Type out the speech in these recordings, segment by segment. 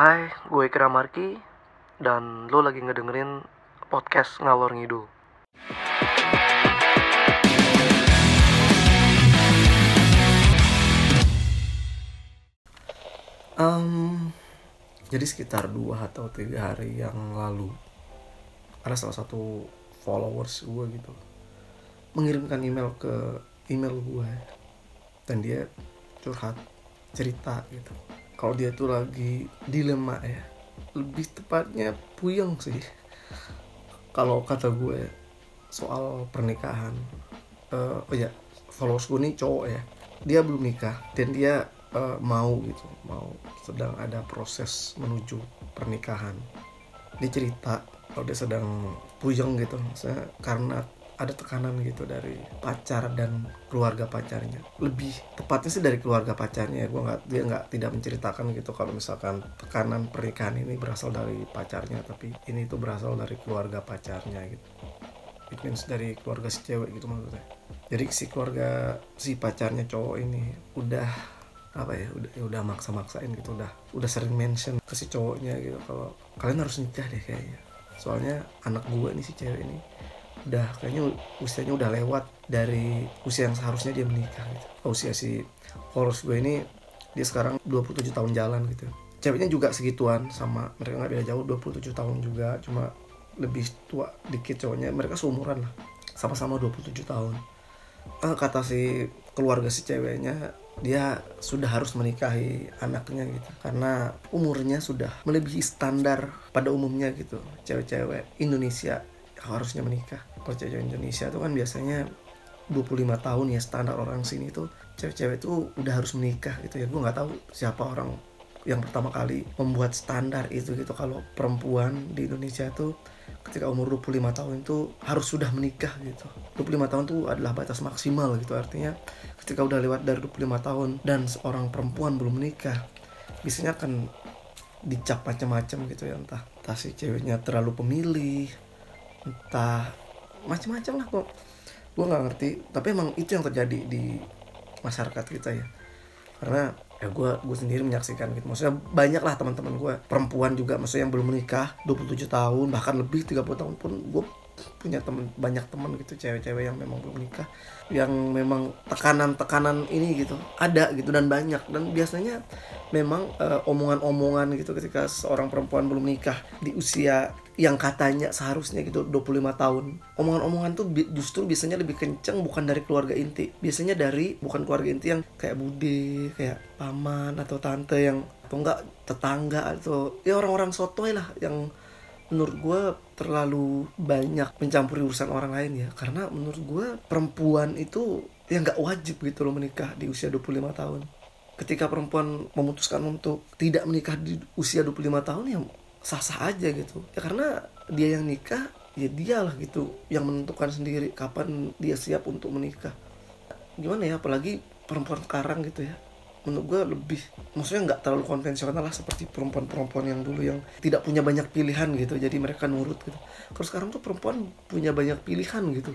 Hai, gue Ikra Marki dan lo lagi ngedengerin podcast Ngalor Ngidul. Um, jadi sekitar dua atau tiga hari yang lalu ada salah satu followers gue gitu mengirimkan email ke email gue dan dia curhat cerita gitu kalau dia tuh lagi dilema ya lebih tepatnya puyeng sih. Kalau kata gue soal pernikahan uh, oh ya followers gue nih cowok ya dia belum nikah dan dia uh, mau gitu mau sedang ada proses menuju pernikahan. Dia cerita kalau dia sedang puyeng gitu maksudnya karena ada tekanan gitu dari pacar dan keluarga pacarnya. Lebih tepatnya sih dari keluarga pacarnya gue nggak dia nggak tidak menceritakan gitu kalau misalkan tekanan pernikahan ini berasal dari pacarnya tapi ini tuh berasal dari keluarga pacarnya gitu. It means dari keluarga si cewek gitu maksudnya. Jadi si keluarga si pacarnya cowok ini udah apa ya udah ya udah maksa-maksain gitu udah udah sering mention ke si cowoknya gitu kalau kalian harus nikah deh kayaknya. Soalnya anak gue nih si cewek ini udah kayaknya usianya udah lewat dari usia yang seharusnya dia menikah gitu. Usia si Horus gue ini dia sekarang 27 tahun jalan gitu. Ceweknya juga segituan sama mereka nggak beda jauh 27 tahun juga cuma lebih tua dikit cowoknya mereka seumuran lah sama-sama 27 tahun eh, kata si keluarga si ceweknya dia sudah harus menikahi anaknya gitu karena umurnya sudah melebihi standar pada umumnya gitu cewek-cewek Indonesia harusnya menikah. Kalau cewek Indonesia tuh kan biasanya 25 tahun ya standar orang sini tuh cewek-cewek tuh udah harus menikah gitu ya. Gue nggak tahu siapa orang yang pertama kali membuat standar itu gitu. Kalau perempuan di Indonesia tuh ketika umur 25 tahun itu harus sudah menikah gitu. 25 tahun tuh adalah batas maksimal gitu. Artinya ketika udah lewat dari 25 tahun dan seorang perempuan belum menikah biasanya akan dicap macam-macam gitu ya. Entah entah si ceweknya terlalu pemilih entah macam-macam lah kok. Gue nggak ngerti tapi emang itu yang terjadi di masyarakat kita ya. Karena ya gue gue sendiri menyaksikan gitu. Maksudnya banyak lah teman-teman gue perempuan juga maksudnya yang belum menikah 27 tahun bahkan lebih 30 tahun pun gue punya temen banyak teman gitu cewek-cewek yang memang belum nikah yang memang tekanan-tekanan ini gitu ada gitu dan banyak. Dan biasanya memang uh, omongan-omongan gitu ketika seorang perempuan belum nikah di usia yang katanya seharusnya gitu 25 tahun omongan-omongan tuh bi justru biasanya lebih kenceng bukan dari keluarga inti. Biasanya dari bukan keluarga inti yang kayak bude kayak paman atau tante yang atau enggak tetangga atau ya orang-orang sotoy lah yang menurut gue terlalu banyak mencampuri urusan orang lain ya. Karena menurut gue perempuan itu ya nggak wajib gitu loh menikah di usia 25 tahun. Ketika perempuan memutuskan untuk tidak menikah di usia 25 tahun ya sah-sah aja gitu. Ya karena dia yang nikah ya dialah gitu yang menentukan sendiri kapan dia siap untuk menikah. Gimana ya apalagi perempuan sekarang gitu ya menurut gue lebih maksudnya nggak terlalu konvensional lah seperti perempuan-perempuan yang dulu yang tidak punya banyak pilihan gitu. Jadi mereka nurut gitu. Kalau sekarang tuh perempuan punya banyak pilihan gitu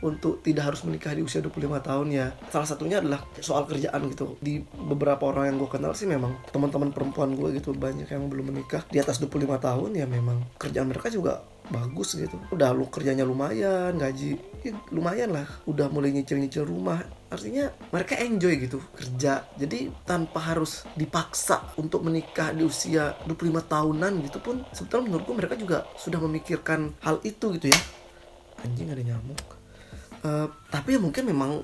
untuk tidak harus menikah di usia 25 tahun ya. Salah satunya adalah soal kerjaan gitu. Di beberapa orang yang gue kenal sih memang teman-teman perempuan gue gitu banyak yang belum menikah. Di atas 25 tahun ya memang kerjaan mereka juga bagus gitu. Udah lu kerjanya lumayan gaji ya, lumayan lah. Udah mulai nyicil-nyicil rumah. Artinya mereka enjoy gitu kerja. Jadi tanpa harus dipaksa untuk menikah di usia 25 tahunan gitu pun sebetulnya menurutku mereka juga sudah memikirkan hal itu gitu ya. Anjing ada nyamuk uh, tapi mungkin memang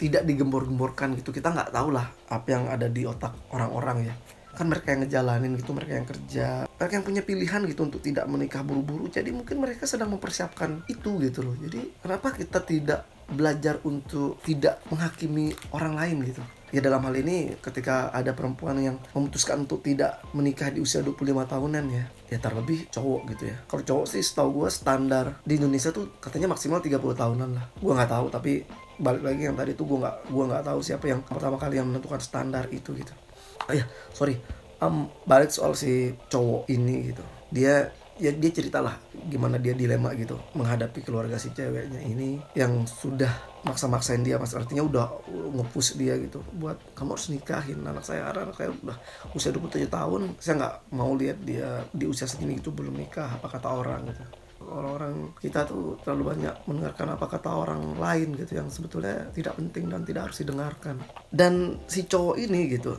tidak digembor-gemborkan gitu. Kita nggak tahu lah apa yang ada di otak orang-orang ya. Kan mereka yang ngejalanin gitu mereka yang kerja. Mereka yang punya pilihan gitu untuk tidak menikah buru-buru. Jadi mungkin mereka sedang mempersiapkan itu gitu loh. Jadi kenapa kita tidak belajar untuk tidak menghakimi orang lain gitu. Ya dalam hal ini ketika ada perempuan yang memutuskan untuk tidak menikah di usia 25 tahunan ya ya terlebih cowok gitu ya. Kalau cowok sih setahu gue standar di Indonesia tuh katanya maksimal 30 tahunan lah. Gue nggak tahu tapi balik lagi yang tadi tuh gue nggak gue nggak tahu siapa yang pertama kali yang menentukan standar itu gitu. Oh ya sorry. Um, balik soal si cowok ini gitu. Dia ya dia ceritalah gimana dia dilema gitu menghadapi keluarga si ceweknya ini yang sudah maksa-maksain dia mas. Artinya udah ngepush dia gitu buat kamu harus nikahin anak saya anak saya udah usia 27 tahun saya nggak mau lihat dia di usia segini gitu belum nikah apa kata orang gitu. Orang-orang kita tuh terlalu banyak mendengarkan apa kata orang lain gitu yang sebetulnya tidak penting dan tidak harus didengarkan. Dan si cowok ini gitu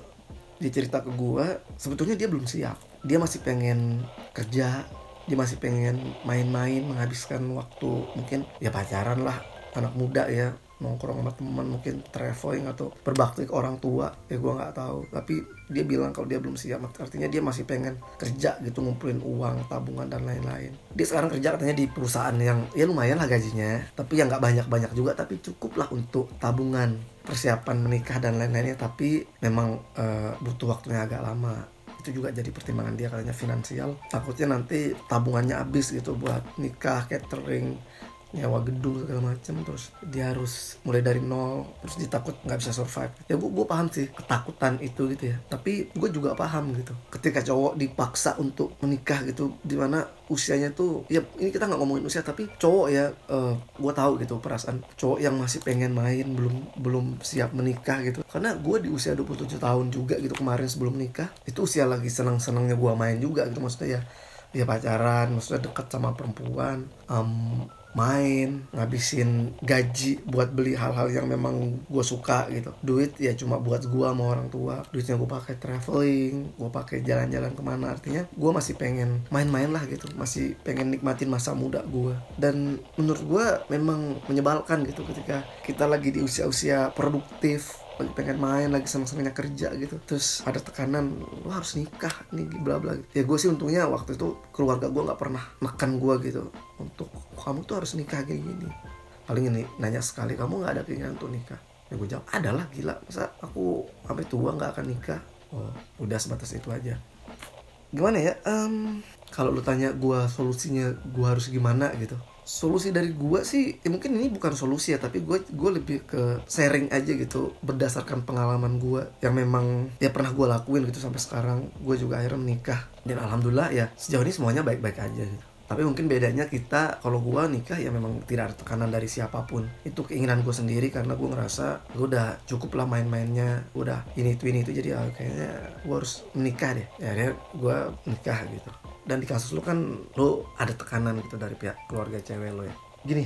dia cerita ke gue sebetulnya dia belum siap. Dia masih pengen kerja dia masih pengen main-main menghabiskan waktu mungkin ya pacaran lah anak muda ya nongkrong sama teman mungkin traveling atau berbakti ke orang tua ya gue nggak tahu. Tapi dia bilang kalau dia belum siap artinya dia masih pengen kerja gitu ngumpulin uang tabungan dan lain-lain. Dia sekarang kerja katanya di perusahaan yang ya lumayan lah gajinya tapi yang nggak banyak-banyak juga tapi cukup lah untuk tabungan persiapan menikah dan lain-lainnya. Tapi memang uh, butuh waktunya agak lama itu juga jadi pertimbangan dia katanya finansial. Takutnya nanti tabungannya habis gitu buat nikah catering nyawa gedung segala macam terus dia harus mulai dari nol terus ditakut nggak bisa survive. Ya gue gue paham sih ketakutan itu gitu ya. Tapi gue juga paham gitu ketika cowok dipaksa untuk menikah gitu di mana usianya tuh ya ini kita nggak ngomongin usia tapi cowok ya uh, eh, gue tahu gitu perasaan cowok yang masih pengen main belum belum siap menikah gitu. Karena gue di usia 27 tahun juga gitu kemarin sebelum nikah itu usia lagi senang senangnya gue main juga gitu. Maksudnya ya ya pacaran maksudnya deket sama perempuan um, main ngabisin gaji buat beli hal-hal yang memang gue suka gitu. Duit ya cuma buat gue sama orang tua. Duitnya gue pakai traveling gue pakai jalan-jalan ke mana. Artinya gue masih pengen main-main lah gitu. Masih pengen nikmatin masa muda gue dan menurut gue memang menyebalkan gitu ketika kita lagi di usia-usia produktif lagi pengen main lagi seneng-senengnya kerja gitu. Terus ada tekanan lo harus nikah nih bla bla. Ya gue sih untungnya waktu itu keluarga gue nggak pernah makan gue gitu. Untuk kamu tuh harus nikah kayak gini paling ini nanya sekali kamu nggak ada keinginan untuk nikah? Ya gue jawab ada lah gila. Masa aku sampai tua nggak akan nikah? Oh udah sebatas itu aja. Gimana ya? Um, kalau lu tanya gue solusinya gue harus gimana gitu solusi dari gue sih ya mungkin ini bukan solusi ya tapi gue gue lebih ke sharing aja gitu berdasarkan pengalaman gue yang memang ya pernah gue lakuin gitu sampai sekarang. Gue juga akhirnya menikah. Dan alhamdulillah ya sejauh ini semuanya baik-baik aja gitu tapi mungkin bedanya kita kalau gue nikah ya memang tidak ada tekanan dari siapa pun. Itu keinginan gue sendiri karena gue ngerasa gue udah cukup lah main-mainnya udah ini itu ini itu. Jadi oh, kayaknya gue harus menikah deh. Ya akhirnya gue nikah gitu dan di kasus lu kan lu ada tekanan gitu dari pihak keluarga cewek lo ya. Gini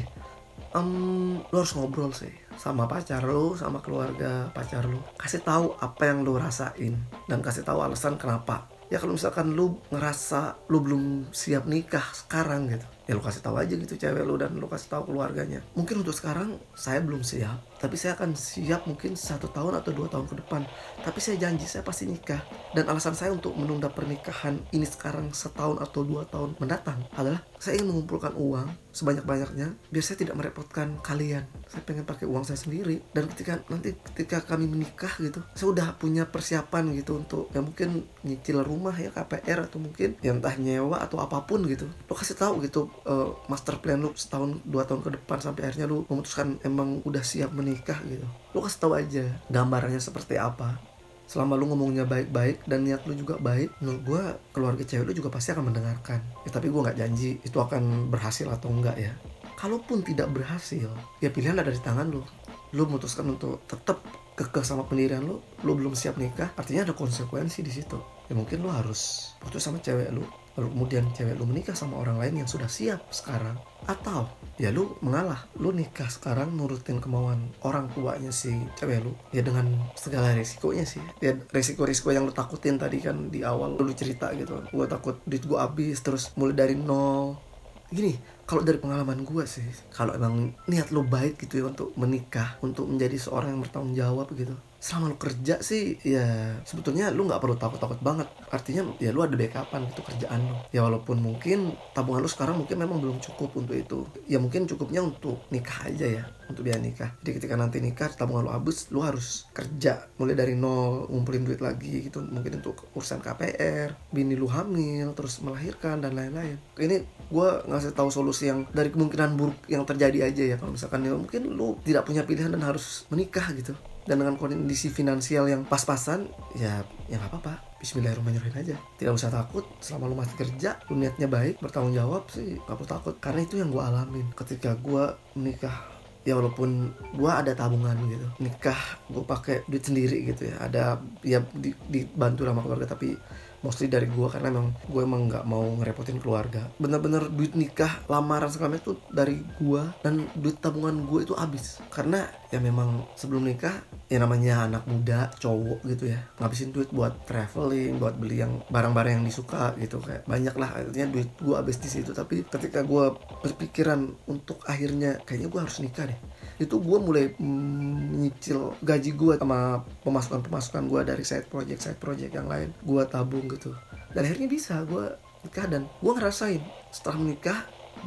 um, lu harus ngobrol sih sama pacar lu sama keluarga pacar lu. Kasih tahu apa yang lu rasain dan kasih tahu alasan kenapa. Ya kalau misalkan lu ngerasa lu belum siap nikah sekarang gitu ya lu kasih tahu aja gitu cewek lu dan lu kasih tahu keluarganya. Mungkin untuk sekarang saya belum siap tapi saya akan siap mungkin satu tahun atau dua tahun ke depan. Tapi saya janji saya pasti nikah. Dan alasan saya untuk menunda pernikahan ini sekarang setahun atau dua tahun mendatang adalah saya ingin mengumpulkan uang sebanyak-banyaknya biar saya tidak merepotkan kalian. Saya pengen pakai uang saya sendiri. Dan ketika nanti ketika kami menikah gitu saya udah punya persiapan gitu untuk ya mungkin nyicil rumah ya KPR atau mungkin yang entah nyewa atau apa pun gitu. Lo kasih tahu gitu uh, master plan lu setahun dua tahun ke depan sampai akhirnya lu memutuskan emang udah siap menikah gitu. Lu kasih tahu aja gambarannya seperti apa. Selama lu ngomongnya baik-baik dan niat lu juga baik menurut gue keluarga cewek lu juga pasti akan mendengarkan. Ya, tapi gue nggak janji itu akan berhasil atau enggak ya. Kalaupun tidak berhasil ya pilihan ada di tangan lu. Lu memutuskan untuk tetap kekeh sama pendirian lu lu belum siap nikah artinya ada konsekuensi di situ. Ya mungkin lu harus putus sama cewek lu lalu kemudian cewek lu menikah sama orang lain yang sudah siap sekarang. Atau ya lu mengalah lu nikah sekarang nurutin kemauan orang tuanya si cewek lu. Ya dengan segala resikonya sih. Ya resiko-resiko yang lu takutin tadi kan di awal lu cerita gitu. Gue takut duit gue habis terus mulai dari nol. Gini kalau dari pengalaman gue sih kalau emang niat lu baik gitu ya untuk menikah untuk menjadi seorang yang bertanggung jawab gitu selama lu kerja sih ya sebetulnya lu nggak perlu takut-takut banget. Artinya ya lu ada backupan gitu kerjaan lu. Ya walaupun mungkin tabungan lu sekarang mungkin memang belum cukup untuk itu. Ya mungkin cukupnya untuk nikah aja ya untuk biaya nikah. Jadi ketika nanti nikah tabungan lu habis lu harus kerja mulai dari nol ngumpulin duit lagi gitu. Mungkin untuk urusan KPR bini lu hamil terus melahirkan dan lain-lain. Ini gue ngasih tahu solusi yang dari kemungkinan buruk yang terjadi aja ya. Kalau misalkan ya mungkin lu tidak punya pilihan dan harus menikah gitu dan dengan kondisi finansial yang pas-pasan ya ya nggak apa-apa. Bismillahirrahmanirrahim aja. Tidak usah takut. Selama lu masih kerja lu niatnya baik bertanggung jawab sih nggak perlu takut. Karena itu yang gue alamin ketika gue menikah ya walaupun gua ada tabungan gitu. Nikah gue pakai duit sendiri gitu ya. Ada ya di- dibantu sama keluarga tapi mostly dari gua karena emang gue emang nggak mau ngerepotin keluarga. Bener-bener duit nikah lamaran segala itu dari gua dan duit tabungan gue itu habis. Karena ya memang sebelum nikah ya namanya anak muda cowok gitu ya ngabisin duit buat traveling buat beli yang barang-barang yang disuka gitu kayak banyak lah. Artinya duit gue habis di situ. Tapi ketika gue berpikiran untuk akhirnya kayaknya gue harus nikah deh itu gue mulai mm, nyicil gaji gue sama pemasukan pemasukan gue dari side project side project yang lain. Gue tabung gitu. Dan akhirnya bisa gue nikah dan gue ngerasain setelah menikah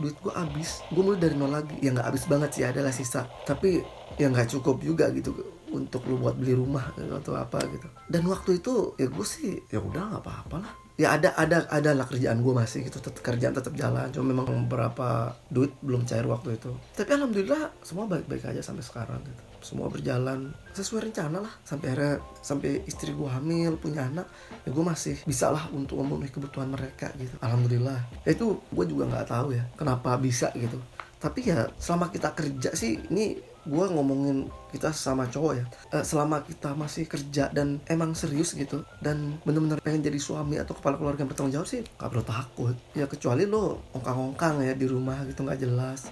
duit gue habis. Gue mulai dari nol lagi. Ya nggak habis banget sih adalah sisa. Tapi ya nggak cukup juga gitu untuk lu buat beli rumah atau apa gitu. Dan waktu itu ya gue sih ya udah nggak apa-apa lah ya ada ada ada lah kerjaan gue masih gitu tetap kerjaan tetap jalan cuma memang beberapa duit belum cair waktu itu. Tapi alhamdulillah semua baik-baik aja sampai sekarang gitu. Semua berjalan sesuai rencana lah. Sampai akhirnya sampai istri gue hamil punya anak ya gue masih bisa lah untuk memenuhi kebutuhan mereka gitu. Alhamdulillah. Ya itu gue juga nggak tahu ya kenapa bisa gitu. Tapi ya selama kita kerja sih ini gue ngomongin kita sama cowok ya. Eh, selama kita masih kerja dan emang serius gitu dan bener-bener pengen jadi suami atau kepala keluarga yang bertanggung jawab sih gak perlu takut. Ya kecuali lo ongkang-ongkang ya di rumah gitu nggak jelas.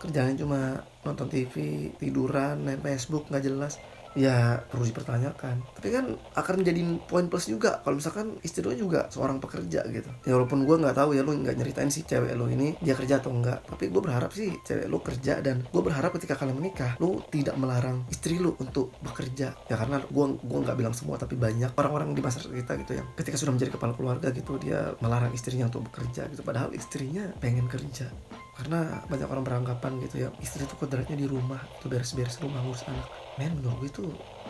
Kerjanya cuma nonton TV tiduran main Facebook nggak jelas ya perlu dipertanyakan. Tapi kan akan menjadi poin plus juga kalau misalkan istri lo juga seorang pekerja gitu. Ya walaupun gue nggak tahu ya lo nggak nyeritain si cewek lo ini dia kerja atau enggak tapi gue berharap sih cewek lo kerja dan gue berharap ketika kalian menikah lo tidak melarang istri lo untuk bekerja. Ya karena gue gua nggak bilang semua tapi banyak orang-orang di masyarakat kita gitu yang ketika sudah menjadi kepala keluarga gitu dia melarang istrinya untuk bekerja gitu. Padahal istrinya pengen kerja. Karena banyak orang beranggapan gitu ya istri itu kodratnya di rumah itu beres-beres rumah ngurus anak men menurut gue itu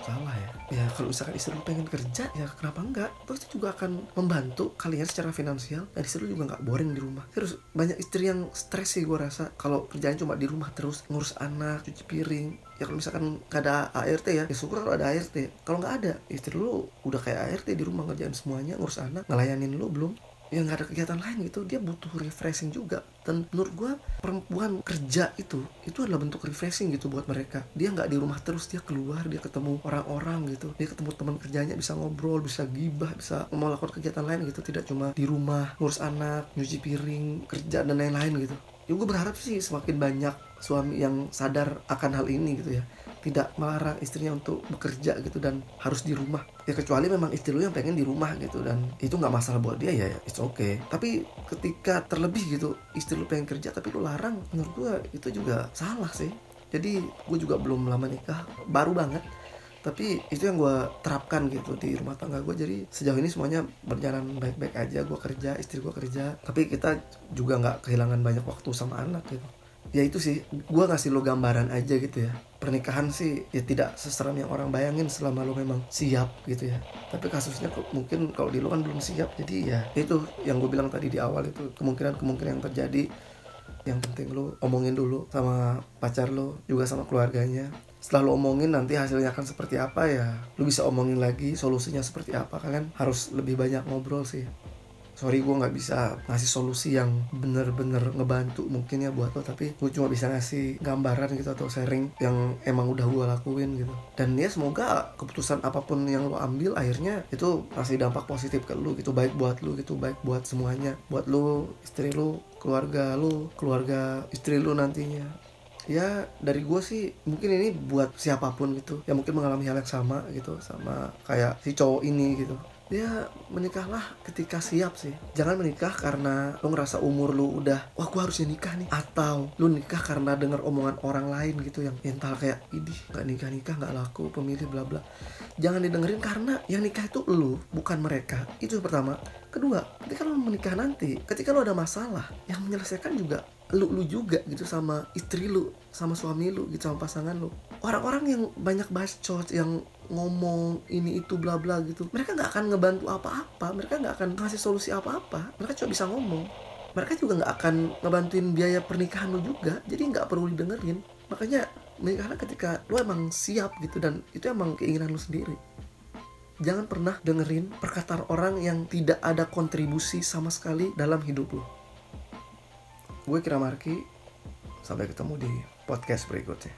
salah ya. Ya kalau misalkan istri lu pengen kerja ya kenapa enggak? Terus itu juga akan membantu kalian secara finansial. Dan istri lu juga nggak boring di rumah. Terus banyak istri yang stres sih gue rasa. Kalau kerjaan cuma di rumah terus ngurus anak cuci piring. Ya kalau misalkan gak ada ART ya ya syukur kalau ada ART kalau nggak ada istri lu udah kayak ART di rumah ngerjain semuanya ngurus anak ngelayanin lu belum ya nggak ada kegiatan lain gitu. Dia butuh refreshing juga. Dan menurut gue perempuan kerja itu itu adalah bentuk refreshing gitu buat mereka. Dia nggak di rumah terus dia keluar dia ketemu orang-orang gitu. Dia ketemu teman kerjanya bisa ngobrol bisa gibah bisa melakukan kegiatan lain gitu. Tidak cuma di rumah ngurus anak nyuci piring kerja dan lain-lain gitu. Ya gue berharap sih semakin banyak suami yang sadar akan hal ini gitu ya tidak melarang istrinya untuk bekerja gitu dan harus di rumah. Ya kecuali memang istri lu yang pengen di rumah gitu dan itu nggak masalah buat dia ya it's okay. Tapi ketika terlebih gitu istri lu pengen kerja tapi lu larang menurut gua itu juga salah sih. Jadi gue juga belum lama nikah baru banget. Tapi itu yang gue terapkan gitu di rumah tangga gue jadi sejauh ini semuanya berjalan baik-baik aja. Gue kerja istri gue kerja. Tapi kita juga nggak kehilangan banyak waktu sama anak gitu ya itu sih gue ngasih lo gambaran aja gitu ya. Pernikahan sih ya tidak seseram yang orang bayangin selama lo memang siap gitu ya. Tapi kasusnya kok mungkin kalau di lo kan belum siap jadi ya itu yang gue bilang tadi di awal itu kemungkinan kemungkinan yang terjadi. Yang penting lo omongin dulu sama pacar lo juga sama keluarganya. Setelah lo omongin nanti hasilnya akan seperti apa ya? Lo bisa omongin lagi solusinya seperti apa kalian harus lebih banyak ngobrol sih sorry gue nggak bisa ngasih solusi yang bener-bener ngebantu mungkin ya buat lo tapi gue cuma bisa ngasih gambaran gitu atau sharing yang emang udah gue lakuin gitu. Dan ya semoga keputusan apa pun yang lo ambil akhirnya itu ngasih dampak positif ke lo gitu baik buat lo gitu baik buat semuanya. Buat lo istri lo keluarga lo keluarga istri lo nantinya. Ya dari gue sih mungkin ini buat siapa pun gitu. Yang mungkin mengalami hal yang sama gitu sama kayak si cowok ini gitu ya menikahlah ketika siap sih. Jangan menikah karena lo ngerasa umur lu udah wah gue harusnya nikah nih. Atau lu nikah karena dengar omongan orang lain gitu yang mental kayak idih nggak nikah nikah nggak laku pemilih bla bla. Jangan didengerin karena yang nikah itu lu bukan mereka. Itu yang pertama. Kedua ketika lo menikah nanti ketika lo ada masalah yang menyelesaikan juga lu lu juga gitu sama istri lu sama suami lu gitu sama pasangan lu. Orang-orang yang banyak bacot yang ngomong ini itu bla bla gitu mereka nggak akan ngebantu apa-apa mereka nggak akan ngasih solusi apa-apa mereka cuma bisa ngomong. Mereka juga nggak akan ngebantuin biaya pernikahan lu juga jadi nggak perlu didengerin. Makanya menikahlah ketika lu emang siap gitu dan itu emang keinginan lu sendiri jangan pernah dengerin perkataan orang yang tidak ada kontribusi sama sekali dalam hidup lu. Gue Kira Marki sampai ketemu di podcast berikutnya